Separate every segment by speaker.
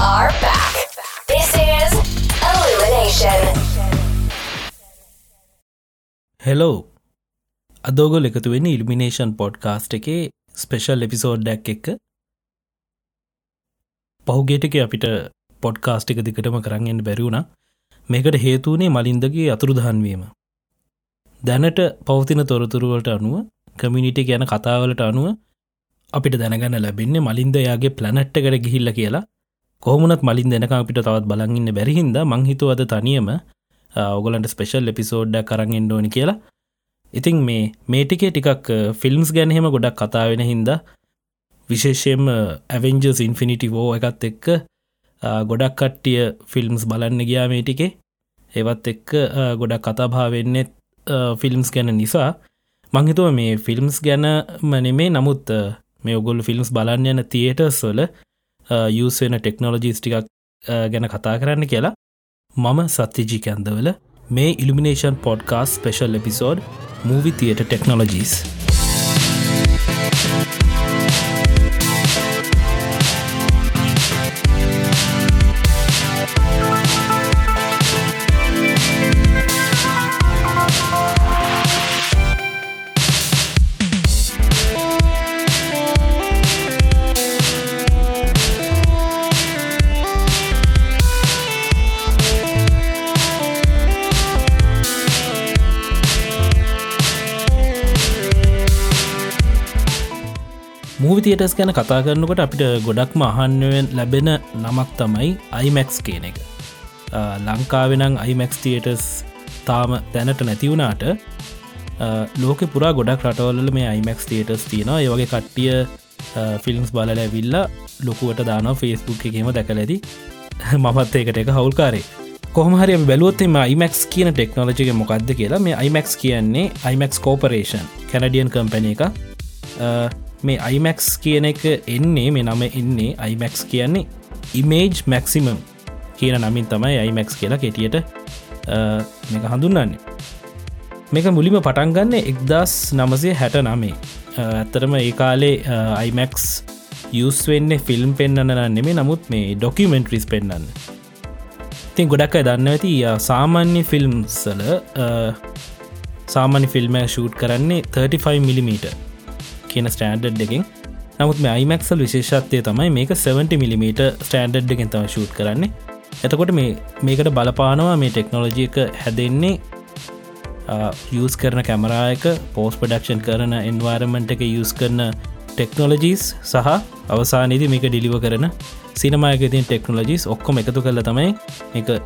Speaker 1: are back. This is Illumination.
Speaker 2: Hello අදෝගොල එකතු වෙන ඉල්මිනේෂන් podcast එකේ ස්පෙෂල් එපිසෝඩ්ඩක් එක්ක පහුගේටක අපිට පොඩ්කාස්ට් එක දිකටම කරන්න බැරිවුණ මේකට හේතුවනේ මලින්දගේ අතුරුදහන්වීම දැනට පවතින තොරතුරුවලට අනුව කමිනිිටි ගැන කතාවලට අනුව අපිට දැනගන්න ලැබෙන්නේ මලින්ද යාගේ ප්ලනට්ට කර ගිහිල්ල කියලා. කොහමුණත් මලින් දෙනක අපිට තවත් බලගන්න බැරිහින්ද මංහිතු අද තනියම ඔගලන්ට ස්පෙෂල් එපිසෝඩ්ඩ කරගෙන් ඕනි කියලා. ඉතිං මේ මේටිකේ ටිකක් ෆිල්ම්ස් ගැනහෙම ගොඩක් කතාවෙන හින්ද විශේෂයෙන් ඇවෙන්ජස් ඉන්ෆිනිටි වෝ එකත් එක්ක ගොඩක් කට්ටිය ෆිල්ම්ස් බලන්න ගියා මේටිකේ ඒවත් එක්ක ගොඩක් කතාභාවෙන්නෙත් ෆිල්ම්ස් ගැන නිසා. මංහිතුව මේ ෆිල්ම්ස් ගැන මනෙමේ නමුත් මේ ඔගොල් ෆිල්ම්ස් බලන්න යන තියටර්ස් වල යුසෙන ටෙක්නෝලජීස් ටිකක් ගැන කතා කරන්න කියලා මම සත්‍යජි කැන්දවල මේ illumination podcast special episode movie theatre technologies. Movie theatres ගැන කතා කරනකොට අපිට ගොඩක්ම අහන්නුවෙන් ලැබෙන නමක් තමයි අයිමැක්ස් කියන එක. ලංකාවෙනං අයිමැක්ස් තියටස් තාම දැනට නැතිවුණාට ලෝක පුරා ගොඩක් රටවල්ල මේ අයිමැක්ස් තියටස් තියෙනවා. ඒවගේ කට්ටිය ෆිල්ම්ස් බලල ඇවිල්ලා ලොකුවට දාන ෆෙස්බුක් එකම දැකලැදි. මමත් ඒකට එක හවුල්කාරේ කොහමහරි බැලුවොත්තෙම අයිමැක්ස් කියන ටෙක්නෝලජික මොකක්ද කියලා. මේ අයිමැක්ස් කියන්නේ අයිමැක්ස් කෝපරේෂන් කැනඩියන් කම්පැන එක මේ අයිමැක්ස් කියන එක එන්නේ මේ නම එන්නේ අයිමැක්ස් කියන්නේ ඉමේජ් මැක්සිමම් කියන නමින් තමයි අයිමැක්ස් කියලා කෙටියට මේක හඳුන්නන්නේ මේක මුලිම පටන්ගන්න එක්දස් නමසේ හැට නමේ ඇත්තරම ඒ කාලේ අයිමැක්ස් යස් වෙන්න ෆිල්ම් පෙන්න්න නෙමේ නමුත් මේ ඩොකිමෙන්ට්‍රිස් පෙන්න්න තින් ගොඩක් අයි දන්න ඇති සාමාන්‍ය ෆිල්ම්සල සාමාන්‍ය ෆිල්ම් ෂූට් කරන්නේ 35 මිලිමීට කියන ස්ටෑන්ඩඩ් එකින්. නමුත් මේ අයිමක්සල් විශේෂත්වය තමයි මේක 70 මිලිම ස්ටෑන්ඩඩ් එකෙන් තම ෂූට් කරන්නේ. එතකොට මේ මේකට බලපානවා මේ ටෙක්නොලජියක හැදෙන්නේ යස් කරන කැමරායක පෝස් පඩක්ෂන් කරන එන්වාරමෙන්ට් එක යස් කරන ටෙක්නොලජීස් සහ අවසානයේද මේක ඩිලිව කරන සිනමායකතින් ටෙක්නොලජීස් ඔක්කොම එකතු කරල තමයි එක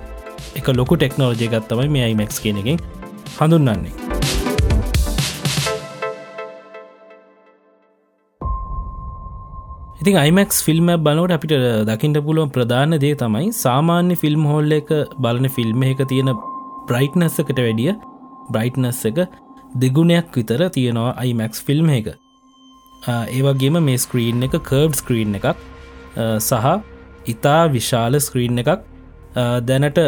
Speaker 2: එක ලොකු ටෙක්නෝජයගත් තමයි මේ අයිමක්ස් කියන එකෙන් හඳුන්න්නේ ඉතින් අයිමක්ස් ෆිල්ම් බලවට අපිට දකිට පුළුවන් ප්‍රධාන දේ තමයි සාමාන්‍ය ෆිල්ම් හෝල්ල එක බලන ෆිල්ම් එක තියෙන බ්‍රයිට්නස්සකට වැඩිය බ්‍රයිට්නස් එක දෙගුණයක් විතර තියෙනවා අයිමක්ස් ෆිල්ම් එක. ඒවගේම මේ ස්ක්‍රීන් එක කර්බ් ස්ක්‍රීන් එකක් සහ ඉතා විශාල ස්ක්‍රීන් එකක්. දැනට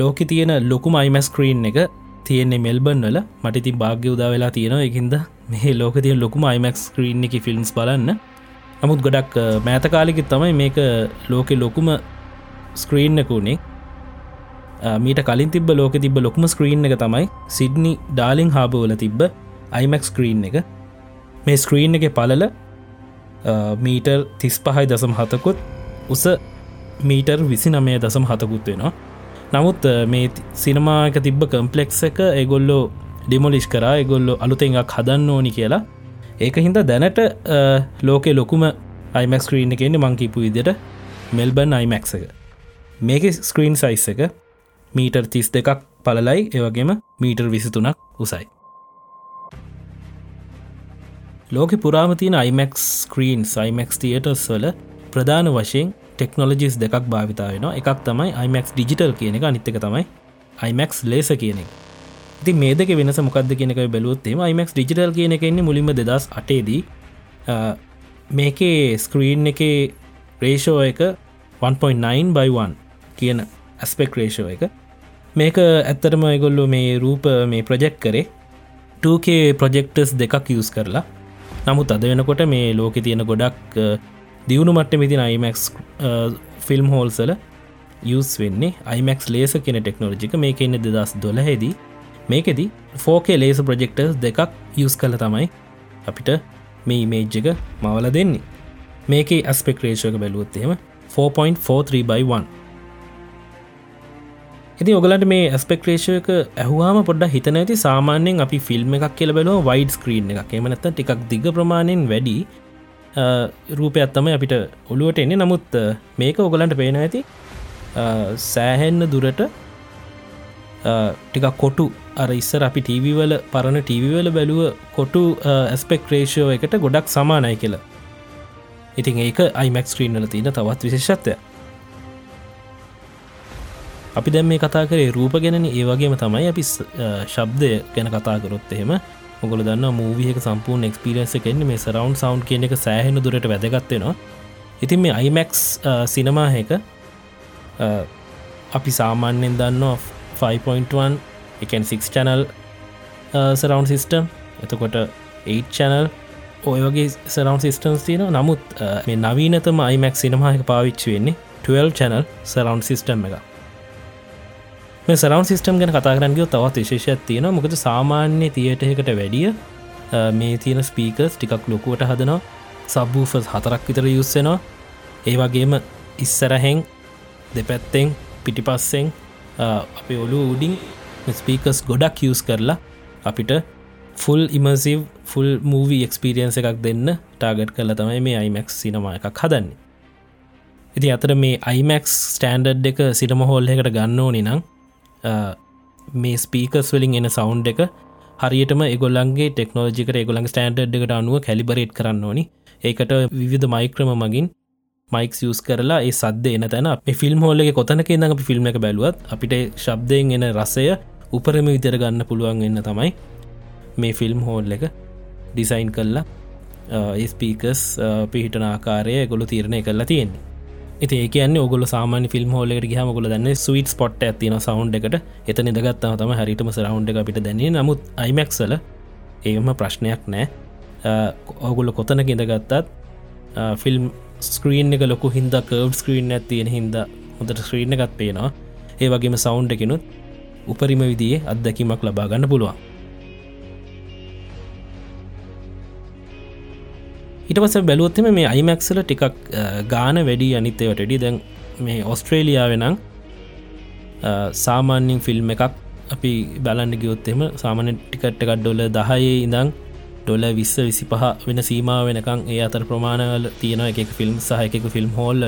Speaker 2: ලෝක තියෙන ලොකුම අයිම ස්ක්‍රීන් එක තියෙන්නේ මෙල්බන් වල. මටිති භාග්‍ය උදා වෙලා තියෙනවා. එකින්ද මේ ලෝක තිය ලොකුම අයිමක් ස්ක්‍රීන් එක ෆිල්ම්ස් බලන්න. නමුත් ගොඩක් මෑතකාලිකෙත් තමයි මේක ලෝකෙ ලොකුම ස්ක්‍රීන්නකුණේ මීට කලින් තිබ ලෝක තිබ ලොකුම ස්ක්‍රීන් එක තමයි සිඩ්නි ඩාලිං හාබවල තිබ්බ අයිමක් ස්ක්‍රීන් එක. මේ ස්ක්‍රීන් එක පලල මීටර් තිස් පහයි දසම් හතකුත් උස මීටර් විසි නමය දසම් හතකුත් වෙනවා. නමුත් මේ සිනමාක තිබ්බ කම්පලෙක්ස් එක එගොල්ලෝ ඩිමොලිෂ් කරා එගොල්ලො අලුතෙන් එකක් හදන්න ඕනි කියලා. ඒක හින්ද දැනට ලෝකෙ ලොකුම අයිමක් ස්ක්‍රීන් එකෙන්න්න මංකිපු විදිට මෙල්බන් අයිමක් එක. මේක ස්ක්‍රීන් සයිස් එක මීටර් තිස් දෙකක් පලලයි ඒවගේම මීටර් විසිතුනක් උසයි. ලෝක පුරාමතින අයිමක් ස්ක්‍රීන් සයිමක් තියටර්ස් වල ප්‍රධාන වශයෙන් ටෙක්නොලජිස් දෙකක් භාවිතාවෙන එකක් තමයි අයිමක් ඩිජිටල් කියන එක අනිත්තක තමයි අයිමක් ලේස කියන එක ඉති මේදක වෙනස මොකක්ද කියනක බැලුවත්තේම අයිමක් ඩිජිටල් කියන එකන්නේ මුලින්ම දෙදස් අටේදී. මේකේ ස්ක්‍රීන් එක රේෂෝ එක 1.9 බයිවන් කියන ඇස්පෙක් රේෂෝ එක. මේක ඇත්තරම ගොල්ලු මේ රූප මේ ප්‍රජෙක්් කරේ 2K ප්‍රජෙක්ටර්ස් දෙකක් යස් කරලා. නමුත් අද වෙනකොට මේ ලෝකෙ තියෙන ගොඩක් දියුණු මට්ට මිතින අයිමක් ෆිල්ම් හෝල්සල යස් වෙන්නේ අයිමක් ලේස කෙන ටෙක්නෝජික මේ එන්න දෙදස් දොලහෙදී මේකෙදි ෆෝකේ ලේස ප්‍රජෙක්ටර්ස් දෙකක් යස් කළ තමයි අපිට මේ ඉමේජ්ජක මවල දෙන්නේ. මේක ඇස්පෙක් රේෂක බැලුවොත්තේම 4.43/1 ඉති ඔගලට මේ ඇස්පෙක් රේෂයක ඇහවාම පොඩ්ඩ හිතන ඇති සාමාන්‍යෙන් අපි ෆිල්ම් එකක් කියල බැලෝ වයිඩ ස්ක්‍රීන් එකක්. එමනත ටිකක් දිග ප්‍රමාණයෙන් වැඩි රූපයත්තම අපිට ඔළුවට එන්නේ. නමුත් මේක ඔගලන්ට පේන ඇති සෑහෙන්න දුරට ටිකක් කොටු. අර ඉස්සර අපි ටීවවල පරණ ටීවවල බැලුව කොටු ඇස්පෙක් රේෂෝ එකට ගොඩක් සමානයි කියලා. ඉතින් ඒක අයිමක් ස්ක්‍රීන්ල තියෙන තවත් විශේෂත්වය අපි දැම් මේ කතා කරේ රූප ගැන ඒ වගේම තමයි අපි ශබ්දය ගැන කතා කරොත් එහෙම. ඔගොල දන්න මූවියක සම්පූර්ණ එක්ස්පිරන්ස කෙන්නේ මේ සරවන්් සවන්් කියන එක සෑහෙන දුරට වැදගත්වෙනවා ඉතින් මේ අයිමක් සිනමාහක අපි සාමාන්‍යෙන් දන්නවා 5.1 එකන් 6 චැනල් සරවන්් සිිස්ටම් එතකොට 8 චැනල් ඔය වගේ සරවන්් සිිස්ටම්ස් තියන නමුත් uh, මේ නවීනතම අයිමක් සිනමාහක පාවිච්චි වෙන්නේ 12 චැනල් සරවන්් සිිස්ටම් එක. මේ සරවන්් සිිස්ටම් ගැන කතාරන්ගව තවත් විශේෂයක් තියෙන මොකද සාමාන්‍ය තියටහකට වැඩිය uh, මේ තියෙන ස්පීකස් ටිකක් ලොකුවට හදනවා. සබ්බූෆස් හතරක් විතර යුස්සෙනවා ඒ වගේම ඉස්සරහෙන් දෙපැත්තෙන් පිටිපස්සෙන් Uh, අපි ඔලු උඩින් ස්පීකස් ගොඩක් යස් කරලා අපිට full immersive full movie experience එකක් දෙන්න ටාගට් කල තමයි මේ අයිමක් සිනම එකක් හදන්නේ. ඉති අතර මේ අයිමක් ස්ටෑන්ඩඩ් එක සිටම හෝල් එකට ගන්න ඕනි නම් uh, මේ ස්පීකස් වලින් එන සවුන්් එක හරියටම එගොල්ලන්ගේ ටෙක්නෝජිකට එගොලන් ස්ටන්ඩ් එකට අනුව කැලිබරේට් කරන්න ඕනි. ඒකට විවිධ මයික්‍රම මගින් මයික් යස් කරලා ඒ සද්ද එන තැන අප ෆිල්ම් හෝල්ලගේ කොතනක ඉඳ අපි ෆිල්ම් එක බැලුවත් අපිට ශබ්දයෙන් එන රසය උපරම විතර ගන්න පුළුවන් එන්න තමයි මේ ෆිල්ම් හෝල් එක ඩිසයින් කල්ලා ස්පීකස් පිහිටන ආකාරය ගොලු තීරණය කරලා තියෙන්නේ. ඇති ඒ කියන්න ඔගොල සාමාන ෆිල්ම් හෝලෙට ගහම ගොල දන්න ස්විට ස්පොට් ඇතින සවන්් එකට. එත නිදගත්තාව තම හරිටම සරවන්් එක අපිට දැන්නේ නමුත් අයිමක්සල ඒම ප්‍රශ්නයක් නෑ ඔගුල කොතන ඉඳගත්තත් ෆිල්ම් ස්ක්‍රීන් එක ලොකු හින්ද කර්ව් ස්ක්‍රීන් ඇතියෙන හින්ද හොඳට ස්ක්‍රීන එකත් පේනවා. ඒ වගේම සෞන්් එකනුත් උපරිම විදිේ අත්දැකීමක් ලබා ගන්න පුළුවන්. ඉටපස බැලුවත්තම මේ අයිමැක්සල ටිකක් ගාන වැඩි අනිත්තයවටඩි දැන් මේ ඔස්ට්‍රේලියාවෙනං සාමාන්‍යින් ෆිල්ම් එකක් අපි බලන්න ගියොත්තෙම සාමාන ටිකට්ට එකක් ඩොල දහයේ ඉඳං ඩොල විස්ස විසි පහ වෙන සීමා වෙනකං ඒ අතර ප්‍රමාණවල තියෙන එක ෆිල්ම් සහයකෙකු ෆිල්ම් හෝල්ල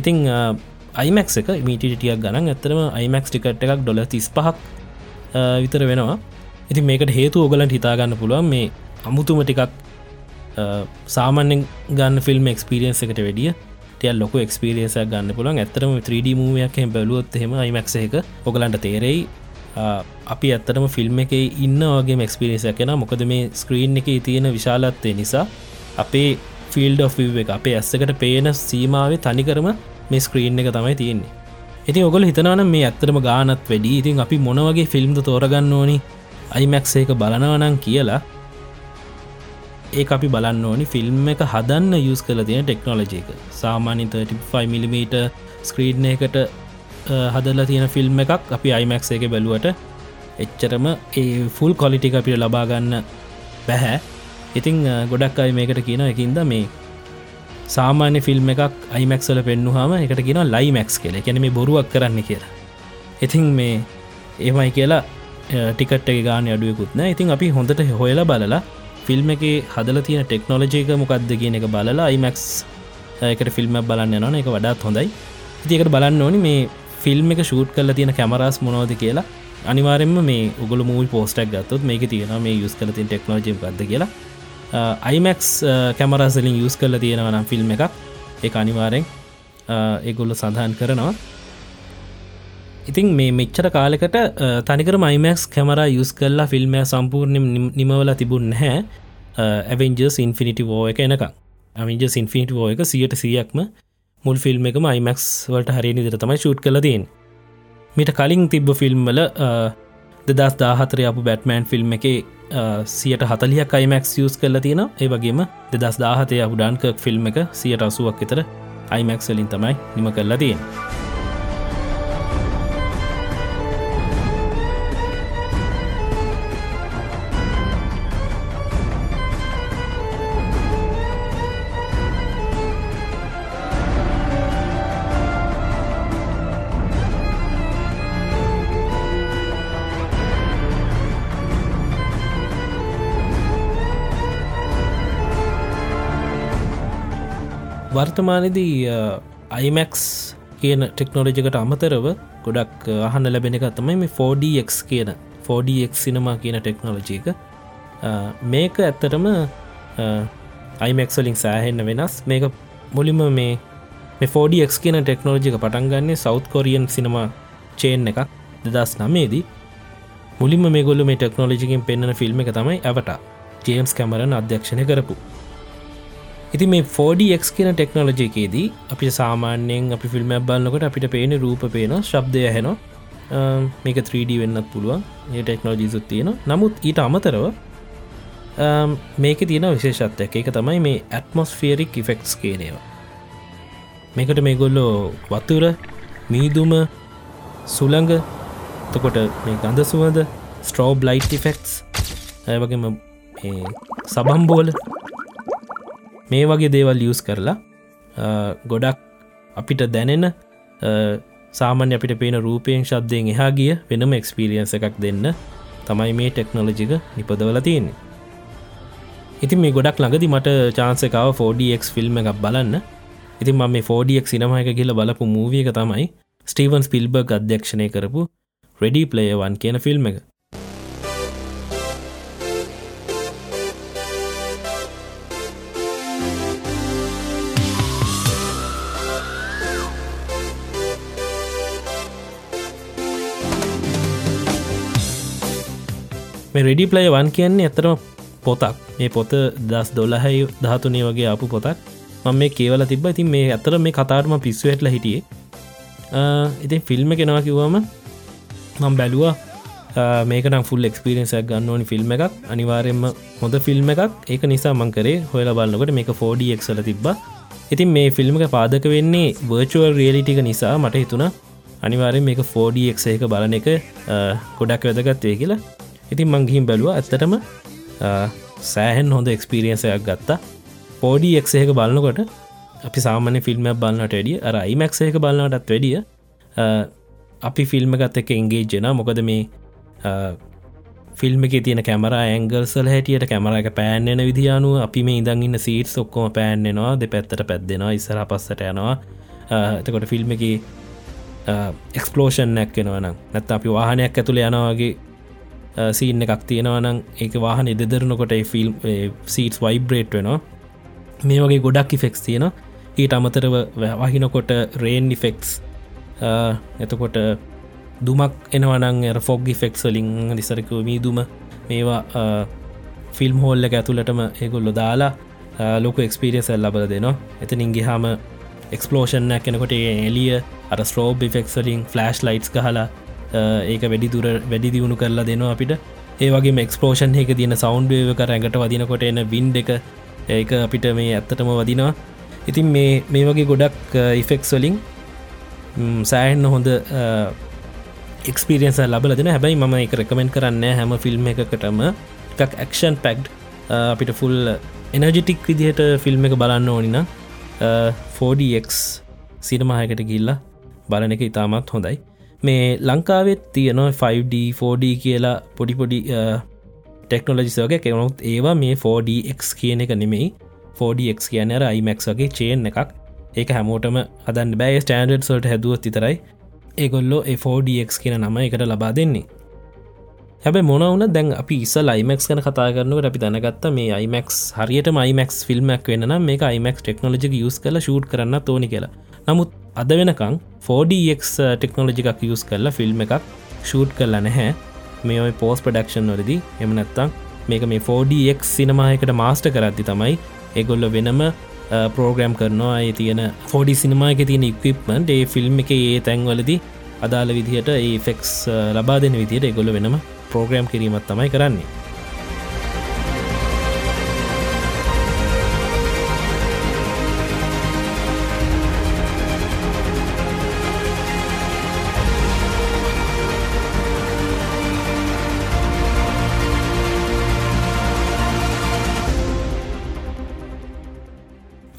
Speaker 2: ඉතිං අයිමක් එක මීටිටියක් ගණන්. ඇතරම අයිමක් ටිකට් එකක් ඩොල තිස් පහක් විතර වෙනවා. ඉති මේකට හේතු ඕගලන්ට හිතාගන්න පුළුවන් මේ අමුතුම ටිකක් සාමාන්‍යෙන් ගන්න ෆිල්ම් එක්ස්පිරියන්ස එකට වැඩිය ටියල් ලොක එක්ස්පිරියන්සක් ගන්න පුළන් ඇතරම 3D මූවයක් බැලුවොත් හෙම අයිමක්ස එක ඔගලන්ට තේරෙයි. අපි ඇත්තටම ෆිල්ම් එක ඉන්න වගේ මක්ස්පිරිසක් කෙන මොකද මේ ස්ක්‍රීන් එක තියෙන විශාලත්වය නිසා අපේ ෆිල්ඩ of එක අපේ ඇස්සකට පේන සීමාවේ තනිකරම මේ ස්ක්‍රීන් එක තමයි තියෙන්නේ. ඉති ඔගොල හිතනවන මේ ඇත්තරම ගානත් වැඩි. ඉතින් අපි මොනවගේ ෆිල්ම්ද තෝරගන්න ඕනි? අයිමැක්ස එක බලනවනං කියලා ඒ අපි බලන්න ඕනි. ෆිල්ම් එක හදන්න යස් කල තියෙන ටෙක්නෝලජයක සාමාන්‍ය 35mm ස්ක්‍රීඩ්න එකට හදලා තියෙන ෆිල්ම් එකක් අපි අයිමැක්ස එක බැලුවට එච්චරම ඒ ෆුල් කොලිටික අපිට ලබාගන්න බැහැ. ඉතිං ගොඩක් අයි මේකට කියන එකින්ද මේ සාමාන්‍ය ෆිල්ම් එකක් අයිමැක්සල පෙන්නුහම එකට කියන ලයිමැක්ස් කියල. කැන මේ බොරුවක් කරන්න කියලා. ඉතිං මේ ඒමයි කියලා ටිකට ගාන අඩුවකුත්න ඉතින් අපි හොඳට හොයලා බලලා ෆිල්ම් එක හදල තියෙන ටෙක්නෝලජයක මොකක්ද කියන එක බලලා අයිමැක්ස් එකට ෆිල්ම් බලන්න යන එක වඩාත් හොඳයි. ඉතිකට බලන්න ඕනි මේ ෆිල්ම් එක ෂූට් කල තියෙන කැමරස් මොනෝද කියලා අනිවාරෙන්ම මේ උගල මූල් පෝස්ටක් ගත්තොත් මේක තියෙන මේ යුස් කල තින් ටෙක්නෝජි ගද කියලා. අයිමැක්ස් කැමරසලින් යුස් කල තියෙනවනම් ෆිල්ම් එකක්. ඒ අනිවාරෙන් ඒගොල්ල සඳහන් කරනවා. ඉතින් මේ මෙච්චර කාලෙකට තනිකර මයිමක්ස් කැමර යුස් කල්ලා ෆිල්ම්ය සම්පූර්ණ නිමවල තිබුන්න හැ ඇවෙන්ජර්ස් ඉන්ෆිනිටි වෝ එක එනක අවිජ ඉන්ෆිනිට වෝ එක සියට සියක්ම මුල් ෆිල්ම් එකම අයිමක්ස් වලට හරි නිදර තමයි ශූට් කලදන් මිට කලින් තිබ්බ ෆිල්ම්වල දෙදස් දාහතර අප බැට්මෑන් ෆිල්ම් එක සියට හතලියක් අයිමක්ස් යස් කල්ල තියෙන ඒ වගේම දෙදස් දාහතය උඩාන්ක ෆිල්ම් එක සියට අසුවක් විතර අයිමැක්සලින් තමයි නිම කරලා තියෙන් වර්තමානදී අයිමැක්ස් කියන ටෙක්නෝලජිකට අමතරව ගොඩක් අහන්න ලැබෙන එක තමයි මේ 4DX කියන 4DX සිනමා කියන ටෙක්නෝලජීක මේක ඇත්තටම අයිමැක්සලින් සෑහෙන්න වෙනස්. මේක මුලිම මේ මේ 4DX කියන ටෙක්නෝලජික පටන්ගන්නේ සෞත් කොරියන් සිනමා චේන් එකක් දෙදස් නමේදී මුලින්ම මේ ගොල්ල මේ ටෙක්නෝලජිකින් පෙන්න්න ෆිල්ම් එක තමයි ඇවට ජේම්ස් කැමරන් අධ්‍යක්ෂණය කරපු. ඉති මේ 4DX කියන ටෙක්නෝලජයකේදී අපි සාමාන්‍යයෙන් අපි ෆිල්ම් බන්නකට අපිට පේන රූප පේන ශබ්දය හැන මේක 3D වෙන්නත් පුළුවන්. ඒ ටෙක්නෝජිසුත් තියෙන නමුත් ඊට අමතරව මේක තියෙන විශේෂත්වයක්. එක තමයි මේ ඇත්මොස්ෆියරික් ඉෆෙක්ස් කියනේවා මේකට මේ ගොල්ලෝ වතුර මීදුම සුළඟ තකොට මේ ගඳ සුවද ස්ට්‍රෝබ් ලයිට් ඉෆෙක්ස් ඇවගේම සබම්බෝල මේ වගේ දේවල් ලියස් කරලා ගොඩක් අපිට දැනෙන සාමාන්‍ය අපිට පේන රූපයෙන් ශබ්දයෙන් එහා ගිය වෙනම එක්ස්පිරියන්ස එකක් දෙන්න තමයි මේ ටෙක්නොලජික නිපදවල තියෙන්නේ. ඉතින් මේ ගොඩක් ළඟදි මට චාන්සකාව 4DX ෆිල්ම් එකක් බලන්න. ඉතින් ම මේ 4DX සිනමයක කියල බලපු මූවියක තමයි ස්ටීවන් ස්පිල්බර්ග අධ්‍යක්ෂණය කරපු රෙඩි ප්ලේවන් කියන ෆිල්ම් එක. රෙඩි ප්ලය වන් කියන්නේ ඇතරම පොතක්. මේ පොත දස් දොල්ලහයි ධාතුනේ වගේ අපපු පොතක්. මම මේ කියවල තිබ ඉතින් මේ ඇතර මේ කතාරම පිස්සු ඇටල හිටියේ. ඉතින් ෆිල්ම් කෙනවා කිව්වම මම් බැලුවා මේකනම් ෆුල් එක්ස්පිරෙන්සක් ගන්න ඕනි ෆිල්ම් එකක්. අනිවාරයෙන්ම හොඳ ෆිල්ම් එකක්. ඒක නිසා මංකරේ හොල බලන්නකට මේක 4ඩක්සල තිබ්බ. ඉතින් මේ ෆිල්ම්ක පාදක වෙන්නේ වර්චුවල් රියලිටික නිසා මට හිතුණ අනිවාරෙන් මේක 4ඩක් එක බලන එක ගොඩක් වැදගත්වය කියලා. ඉතින් මංගිහිම් බැලුව ඇත්තටම සෑහෙන් හොඳ එක්ස්පිරියන්සයක් ගත්තා. පෝඩි එක්සේක බලන්නකොට අපි සාමාන්‍ය ෆිල්ම් බලන්නට වැඩිය අර අයිමැක්සේක බලන්නටත් වැඩිය අපි ෆිල්ම් ගත්ත එක එන්ගේ ජෙන මොකද මේ ෆිල්ම් එක තියන කැමර ඇංගල්සල් හැටියට කැමරක පෑන්නෙන විදිියනු අපි මේ ඉදන් ඉන්න සීට් ඔක්කොම පෑන්නෙනවා දෙ පැත්තට පැත්දෙනවා ඉස්සර පස්සට යනවා. එතකොට ෆිල්ම් එක එක්ස්පලෝෂන් නැක්කෙනවනම් නැත්ත අපි වාහනයක් ඇතුළ යනවාගේ Uh, සීන් එකක් තියෙනවනම් ඒක වාහන දෙදරනකොට ෆිල්ම් සීටස් වයිබ්‍රේට් වෙනවා. මේ වගේ ගොඩක් ඉෆෙක්ස් තියෙන ඊට අමතරව වහිනකොට රේන් ඉෆෙක්ස් uh, එතකොට දුමක් එනවනං එ ෆොග් ෆෙක්ස්ලිං නිසරක මීදුම. මේවා uh, ෆිල්ම් හෝල්ල එක ඇතුළටම ඒගොල්ලො දාලා ලොක එක්ස්පිරියන්ස ලබල දෙනවා. එතනින්ගේ හාම එක්ස්පලෝෂන්න කෙනකොට එලිය අර ස්ට්‍රෝබ් ෆෙක්ස්ලින් ෆලස්් ලයිට්ස් කහලා ඒක වැඩි දුර වැඩි දියුණු කරලා දෙනවා අපිට. ඒවගේ මක්ස්පලෝෂන් එක තියන සෞන්්ඩ කර ඇඟට වදිනකොට එන බින්් එක ඒක අපිට මේ ඇත්තටම වදිනවා. ඉතින් මේ මේ වගේ ගොඩක් ඉෆෙක්ස් වලින් සෑහෙන්න හොඳ එක්ස්පිරියන්ස ලබල දෙන හැබැයි ම එක රකමෙන්ට කරන්න හැම ෆිල්ම් එකකටම. එකක් ඇක්ෂන් පැක්් අපිට ෆුල් එනජිටික් විදිහට ෆිල්ම් එක බලන්න ඕනින 4DX සිනමාහකට ගිල්ලා බලන එක ඉතාමත් හොඳයි. මේ ලංකාවෙත් තියනවා 5D 4D කියලා පොඩිපොඩි ටෙක්නොලජිසෝගේ කෙවුණුත් ඒවා මේ 4DX කියන එක නෙමෙයි. 4DX කියන අයිමක් වගේ චේන් එකක්. ඒක හැමෝටම අදන් බෑ. ස්ටන්ඩඩ් සොල්ට හැදුවත් තිතරයි ඒගොල්ලෝ 4DX කියන නම එකට ලබා දෙන්නේ. හැබ මොනවන දැන් අපි ඉස ලයිමක් කන කතා කරනුවට අපි දැනගත්ත මේ අයිමක් හරියට මයිමක් ෆිල්ම්මක් වෙන මේ අයිමක් ටෙක්නෝජි යස් කල ෂූට් කරන්න තෝනි කියලා. නමුත් අද වෙනකං 4DX ටෙක්නෝලජිකක් යස් කරලා ෆිල්ම් එකක් ෂූට් කරලා නැහැ. මේ ඔයි පෝස් ප්‍රඩක්ෂන් වලදී. එම නැත්තං මේක මේ 4DX සිනමායකට මාස්ට කරද්දි තමයි එගොල්ල වෙනම uh, පෝග්‍රම් කරනවා. ඒ තියෙන ෆෝඩි සිනමායක තියෙන ඉක්විප්මන්ට ඒ ෆිල්ම් එක ඒ තැන්වලදි අදාළ විදිහට ඒ ෆෙක්ස් uh, ලබා දෙන විදියට එගොල්ල වෙනම පෝග්‍රම් කිරීමත් තමයි කරන්නේ.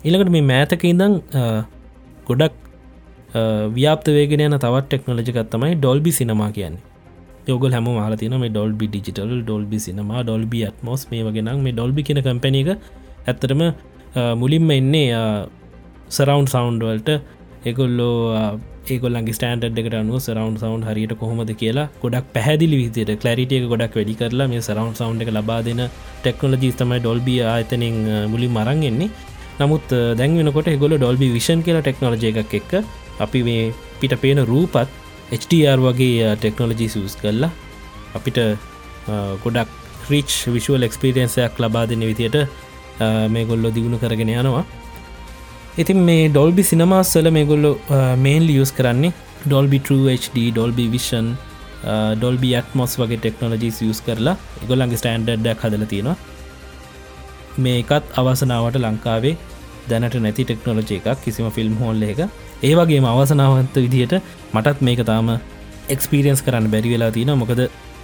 Speaker 2: ඉළඟට මේ මෑතක ඉඳං ගොඩක් ව්‍යාප්ත වේගෙන යන තවත් ටෙක්නෝජිකත් තමයි ඩොල්බි සිනමා කියන්නේ. යෝගල් හැම මාලතින මේ Dolby digital Dolby cinema Dolby Atmos මේ වගෙනම් මේ ඩොල්බි කියන කම්පැන එක ඇත්තරම මුලින්ම එන්නේ සරවන්් සවන්්වල්ට එකොල්ලෝ ඒකොල්ලන්ගේ ස්ටන්ඩ් එකට අනුව සරවන්් සවන්් හරියට කොහොමද කියලා ගොඩක් පැදිලි විදිට කලරිටිය ගොඩක් වැඩි කරලා මේ සරවන්් සවන්් එක ලබා දෙන ටෙක්නෝලජී තමයි ඩොල්බිය ආතනින් මුලින් මරන්ගෙන්නේ නමුත් දැන් වෙනකොට ගොල ඩොල්බි විෂන් කියලා ටෙක්නෝජය එකක් එක්ක අපි මේ පිට පේන රූපත් HDR වගේ ටෙක්නෝලජී සූස් කරලා අපිට ගොඩක් රිච් විශුවල් එක්ස්පිරියන්සයක් ලබා දෙන විතියට මේ ගොල්ලො දියුණු කරගෙන යනවා. ඉතින් මේ ඩොල්බි සිනමාස්සල මේ ගොල්ලො මේන් ලියස් කරන්නේ Dolby HD Dolby Vision Dolby Atmos වගේ ටෙක්නෝලජී යස් කරලා ගොල්ලන්ගේ ස්ටන්ඩඩ්ඩක් හදල තියෙනවා. මේකත් අවසනාවට ලංකාවේ දැනට නැති ටෙක්නෝලජය එකක් කිසිම ෆිල්ම් හෝල්ල එක ඒවගේම අවසනාවන්ත විදිහට මටත් මේක තාම එක්ස්පිරියන්ස් කරන්න බැරි වෙලා තින මොකද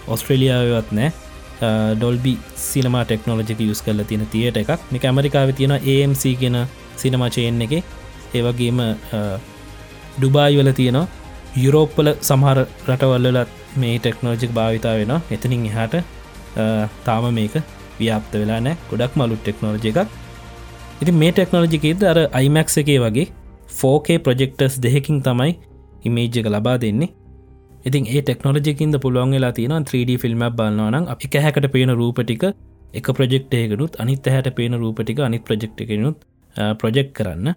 Speaker 2: ඔස්ට්‍රලියාවත් නෑ. ඩොල්බි සිනමා ටෙක්නෝලජික යුස් කල තියෙන තියට එකක්. මේ ඇමරිකාව තියෙන AMC ගෙන සිනමා චයෙන් එක. ඒවගේම ඩුබායි වල තියෙනවා. යුරෝප්පල සමහර රටවල්ලලත් මේ ටෙක්නෝජික් භාවිතා වෙන එතනින් එහාට තාම මේක ව්‍යාප්ත වෙලා නෑ ගොඩක් මලුත් ටෙක්නෝජි එකක්. ඉති මේ ටෙක්නෝජිකේද අර අයිමැක්ස එකේ වගේ 4K ප්‍රජෙක්ටර්ස් දෙහකින් තමයි ඉමේජ් එක ලබා දෙන්නේ. ඉතින් ඒ ටෙක්නෝජිකින්ද පුළුවන් වෙලා තියෙන 3D ෆිල්ම් බලන්නනම් අපි හැකට පේන රූපටික එක ප්‍රජෙක්්යකනුත් අනිත් හැට පේන රූපටික අනිත් ප්‍රජෙක්්කනුත් ප්‍රජෙක්් කරන්න.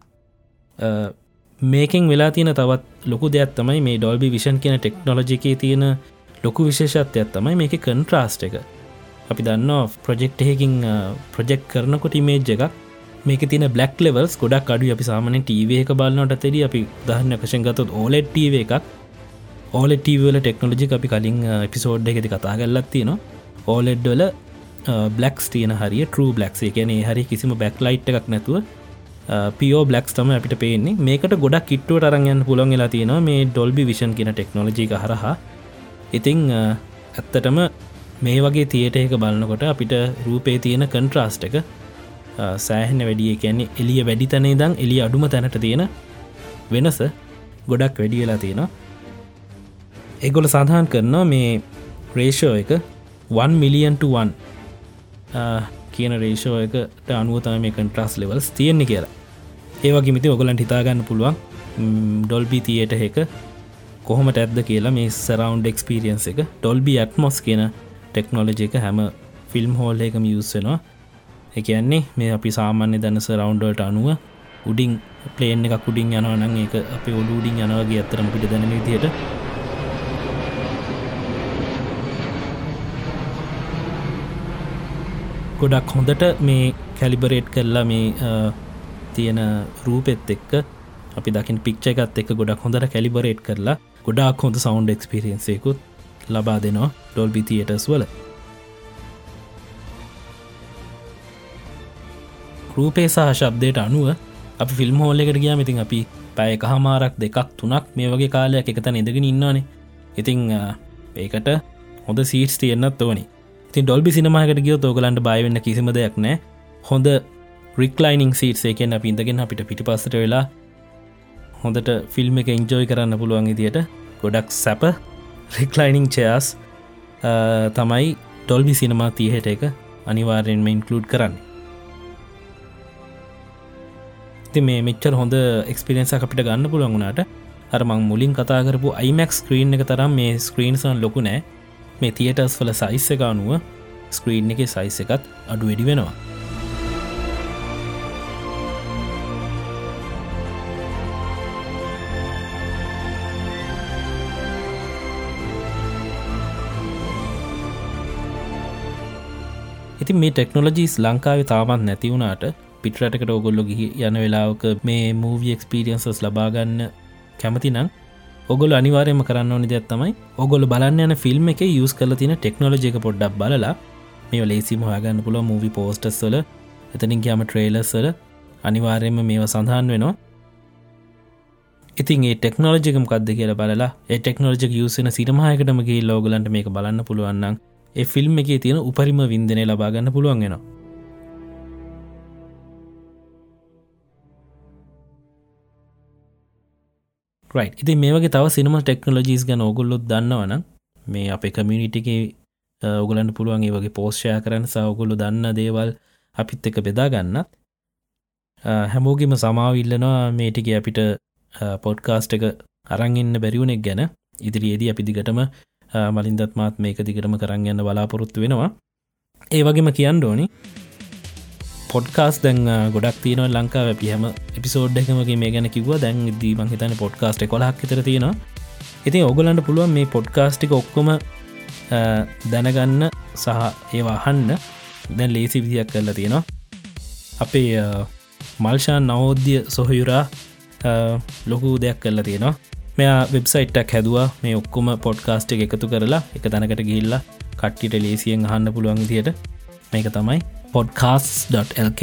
Speaker 2: මේකින් වෙලා තියෙන තවත් ලොකු දෙයක් තමයි මේ ඩොල්බි විෂන් කියන ටෙක්නෝජිකේ තියෙන ලොකු විශේෂත්වයක් තමයි මේක කන්ට්‍රාස්ට එක. අපි දන්න ප්‍රජෙක්්හකින් ප්‍රජෙක්් කරනකොට ඉමේජ් එකක්. මේක තින බ්ලක් ලෙවල්ස් ගොඩක් අඩු අපි සාමන ටව එක බලන්නට තෙඩ අපි දහන්න කශෙන් ගතොත් ඕලෙට්ව එකක්. ඕලෙටවල ටෙක්නෝජි අපි කලින් එපිසෝඩ් එකති කතා කරලත්ති නවා ඕලෙඩ්වල බ්ලක්ස් තියන හරි ටරු බ්ලක්සේ කියන හරි කිසිම බැක් ලයිට් එකක් නැතුව පියෝ බ්ලක්ස් තම අපිට පේන්නේ. මේකට ගොඩක් කිට්ටුවට අරගන්න පුළොන් වෙලා තියෙනවා මේ ඩොල්බි විෂන් කියන ටෙක්නෝජික හරහා. ඉතිං ඇත්තටම මේ වගේ තියට එක බලන්නකොට අපිට රූපේ තියෙන කන්ට්‍රාස්ට එක සෑහෙන වැඩිය කියන්නේ එලිය වැඩි තැනේ දං එලි අඩුම තැනට තියෙන වෙනස ගොඩක් වැඩියලා තියෙනවා. එගොල සඳහන් කරනවා මේ රේෂෝ එක 1 මිලියන්ටුවන් කියන රේෂෝ එකට අනුවතම මේ කන්ට්‍රස් ලෙවල්ස් තියෙන්නේ කියලා. ඒවගේ මිති ඔගලන්ට හිතාගන්න පුළුවන් ඩොල්බි තියට එක කොහොමට ඇද්ද කියලා මේ සරවන්් එක්ස්පිරියන්ස එක ඩොල්බි ඇත්මොස් කියන ටෙක්නෝලජි එක හැම ෆිල්ම් හෝල් එකම යුස්සෙනවා එකන්නේ මේ අපි සාමාන්‍ය දැනස රවන්්ඩල්ට අනුව උඩින් පලේන් එකක් උඩින් යනවනං ඒක අපි ඔලුඩින් යනවගේ ඇත්තරම පිට දැන විදියට ගොඩක් හොඳට මේ කැලිබරේට් කරලා මේ තියෙන රූපෙත් එක්ක අපි දකිින් පික්ෂ එකත් එක් ගොඩක් හොඳට කැලිබරේට් කරලා ගොඩක් හොඳ සෞන්් එක්ස්පිරියන්සයකුත් ලබා දෙනවා ඩොල්බි තියටස් වල. රූපේ සහ ශබ්දයට අනුව අපි ෆිල්ම් හෝල්ලෙකට ගියා ඉතින් අපි පැය එක හමාරක් දෙකක් තුනක් මේ වගේ කාලයක් එකතන ඉඳගෙන ඉන්නවානේ. ඉතිං ඒකට හොඳ සීටස් තියෙන්න්නත් ඕනි. ඉතින් ඩොල්බි සිනමාකට ගියෝ තෝගලන්ට බයවෙන්න කිසිම දෙයක් නෑ හොඳ රික්ලයිනිං සීට් එකෙන් අප ඉඳගෙන අපිට පිටි පස්සට වෙලා හොඳට ෆිල්ම් එක ඉන්ජෝයි කරන්න පුළුවන් ඉදියට ගොඩක් සැප රික්ලයිනිං චයාස් uh, තමයි ඩොල්බි සිනමා තියහට එක අනිවාර්යෙන්ම ඉන්කලුඩ් කරන්නේ. ති මේ මෙච්චර හොඳ එක්ස්පිරෙන්ස අපිට ගන්න පුළුවන් වුණට අරමං මුලින් කතා කරපු අයිමක් ස්ක්‍රීන් එක තරම් මේ ස්ක්‍රීන්සන් ලොකු නෑ. මේ තියටස් වල සයිස්ස එක අනුව ස්ක්‍රීන් එක සයිස් එකත් අඩු වැඩි වෙනවා. ඉතින් මේ ටෙක්නොලජීස් ලංකාව තාමත් නැතිවුණට පිටරටකට ඔගොල්ලො ගිහි යන වෙලාවක මේ මූවී එක්ස්පිරියන්සස් ලබාගන්න කැමති නම් ඔගොල අනිවාරයම කරන්න ඕනි දෙයක් තමයි ඔගොල බලන්න යන ෆිල්ම් එක යුස් කල තින ටෙක්නෝජික පොඩ්ඩක් බලලා මේ ලේසිම හගන්න පුළ මූවි පෝස්ටස්වල එතනින් කියම ට්‍රේලස්වල අනිවාර්යම මේවා සඳහන් වෙනවා. ඉතින් ඒ ටෙක්නෝජිකම් කක්ද කියල බලලා ඒ ටෙක්නෝජික යුසන සිරමහයකටමගේ ලෝගලන්ට මේක බලන්න පුළුවන්නම් ඒ ෆිල්ම් එකේ තියෙන උපරිම වින්දනය ලබාගන්න පුළුවන්ගෙනවා ඉති මේ වගේ තව සිනම ටෙක්නොලජිස් ගැන ඔගොල්ලොත් දන්නවන මේ අපේ කමියනිිටිගේ ඔගලන්න පුළුවන් ඒ වගේ පෝෂ්ෂය කරන්න සහගොලු දන්න දේවල් අපිත් එක බෙදා ගන්නත්. හැමෝගෙම සමාවිල්ලනවා මේටික අපිට පොඩ්කාස්ට එක අරංඉන්න බැරිවුණෙක් ගැන. ඉදිරියේදී අපි දිගටම මලින්දත් මාත් මේක දිගටම කරන්න යන්න බලාපොරොත්තු වෙනවා. ඒ වගේම කියන්න ඕනි පොඩ්කාස් දැන් ගොඩක් තියනව ලංකාව. පිහම එපිසෝඩ් එකමගේ මේ ගැන කිව දැන් දී මහිතන පොඩ්කාස්ට කොලක් තර තියෙනවා. ඉතින් ඔගලන්ට පුළුවන් මේ පොඩ්කාස්ටික ඔක්කොම දැනගන්න සහ ඒවාහන්න දැන් ලේසි විදියක් කරලා තියෙනවා. අපේ මල්ෂාන් නවෝද්‍ය සොහයුරා ලොකු දෙයක් කරලා තියෙනවා. මෙයා වෙබ්සයිට්ටක් හැදවා. මේ ඔක්කොම පොඩ්කාස්ට් එක එකතු කරලා එක තැනකට ගිල්ලා කට්ටිට ලේසියෙන් අහන්න පුළුවන් තියට මේක තමයි podcasts.lk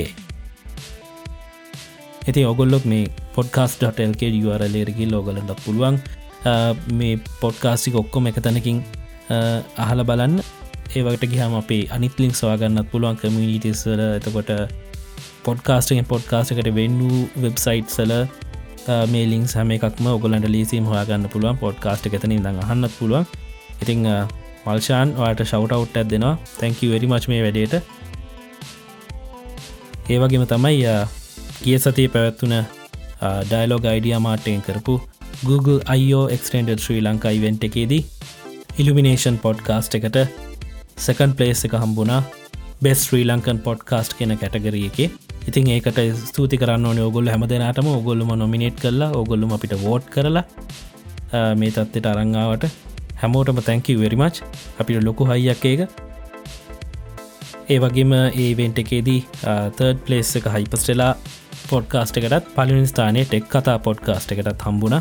Speaker 2: ඇති ඔගොල්ලොක් මේ පොඩ්කාස්.lk URලේරකි ලෝගලට පුළුවන්. මේ පොඩ්කාස්ටික ඔක්කොම එක තැනකින් අහල බලන්න. ඒවට ගහම අපේ අනිත්ලිින් සවාගන්නත් පුළුවන්. කමිනිිටස්වල එතකොට පොඩ්කාස්ටෙන් පොඩ්කාස්ටකට වෙන්නූ වෙබ්සයිට් සල මේලිින් සම එකක්ම ඔගලන්ට ලීසිම් හොයාගන්න පුළුවන්. පොඩ්කාස්ට එකතනින් දඟ හන්නත් පුළුවන්. ඉතිං මල්ෂාන් වාට ශවටවට් ඇත් දෙෙනවා. තැංකි වෙරි මච් මේ වැඩේට. ඒවගේම තමයි කිය සතිය පැවැත්වන ඩයිලෝග අයිඩිය මාටයෙන් කරපු Google IO extended Sri Lanka event එකේදී ඉල්ිමිනේෂන් පොඩ්කාස්ට් එකට සකන් පලේස් එක හම්බුණා. බෙස් ශ්‍රී ලංකන් පොඩ්කාස්ට් කියෙන කැටගරිය එක. ඉතින් ඒකට ස්තුති කරන්න ඕන ඔගොල්ල හැමදෙනටම ඔගොල්ලම නොමිනේට් කරලා ඔගොල්ලුම අපිට වෝට් කරලා මේ තත්වට අරංගාවට හැමෝටම තැංකි වෙරිමච් අපිට ලොකු හයියක් ඒක. ඒ වගේම ඒවෙන්ට එකේදී තර්ඩ පලේස් එක හයිපස්ටෙලා පොඩ්කාස්ට එකටත් පලිනි ස්ථානය ටෙක් කතා පොඩ්කාස්ට එකටත් හම්බුණ.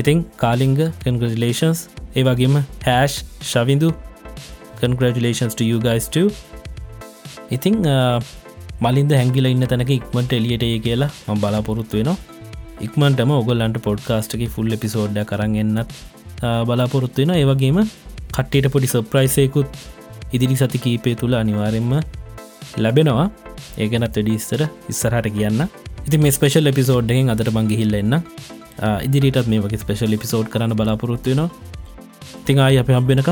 Speaker 2: ඉතිං කාලිංග කන්ග්‍රජලේන්ස් ඒ වගේම හැෂ් ශවිඳු කන්ග්‍රජලේන්ස් යුගයිස්ට ඉතිං මලින්ද හැංගිල ඉන්න තැනක ඉක්මට එලියට ඒ කියලා ම බලාපොරොත්තු වෙනවා. ඉක්මන්ටම ඔගල්ලන්ට පොඩ්කාස්ටක ෆුල් එපිසෝඩ්ඩ කරගන්නත් බලාපොරොත්තු වෙන ඒවගේම කට්ටට පොඩි සප්‍රයිසයකුත් ඉදිරි සති කීපය තුළ අනිවාරෙන්ම ලැබෙනවා. ඒගැනත් වැඩිස්තර ඉස්සරහට කියන්න. ඉති මේ ස්පේෂල් එපිසෝඩ්ඩෙන් අදට බංගිහිල්ල එන්න. ඉදිරිටත් මේ වගේ ස්පේෂල් එපිසෝඩ් කරන්න බලාපොරොත්තුවෙනවා තිංආයි අප හම්බෙනක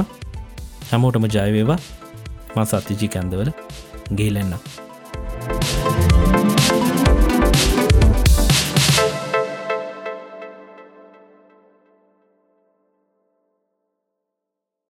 Speaker 2: හැමෝටම ජයවේවා මසත්තිජි කැන්දවල ගේලෙන්න්න